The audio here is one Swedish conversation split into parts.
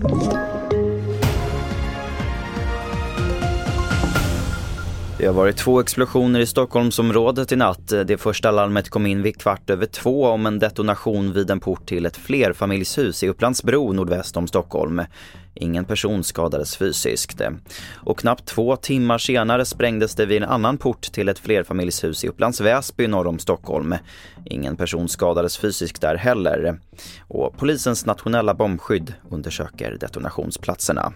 Thank you. Det har varit två explosioner i Stockholmsområdet i natt. Det första larmet kom in vid kvart över två om en detonation vid en port till ett flerfamiljshus i Upplandsbro nordväst om Stockholm. Ingen person skadades fysiskt. Och knappt två timmar senare sprängdes det vid en annan port till ett flerfamiljshus i Upplands Väsby norr om Stockholm. Ingen person skadades fysiskt där heller. Och polisens nationella bombskydd undersöker detonationsplatserna.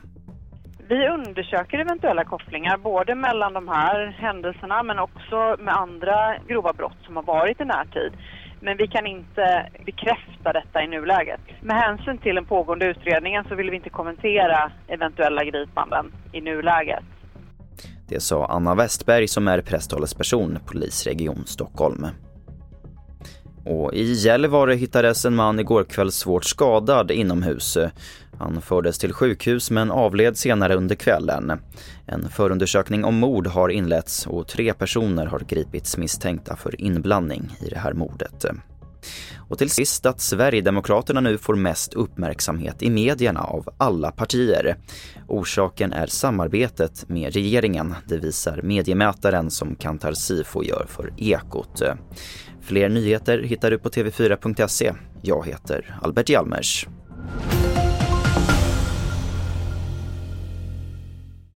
Vi undersöker eventuella kopplingar både mellan de här händelserna men också med andra grova brott som har varit i närtid. Men vi kan inte bekräfta detta i nuläget. Med hänsyn till den pågående utredningen så vill vi inte kommentera eventuella gripanden i nuläget. Det sa Anna Westberg som är presstalesperson, polisregion Stockholm. Och I Gällivare hittades en man igår kväll svårt skadad inomhus. Han fördes till sjukhus men avled senare under kvällen. En förundersökning om mord har inletts och tre personer har gripits misstänkta för inblandning i det här mordet. Och till sist att Sverigedemokraterna nu får mest uppmärksamhet i medierna av alla partier. Orsaken är samarbetet med regeringen, det visar mediemätaren som Kantar Sifo gör för Ekot. Fler nyheter hittar du på tv4.se. Jag heter Albert Hjalmers.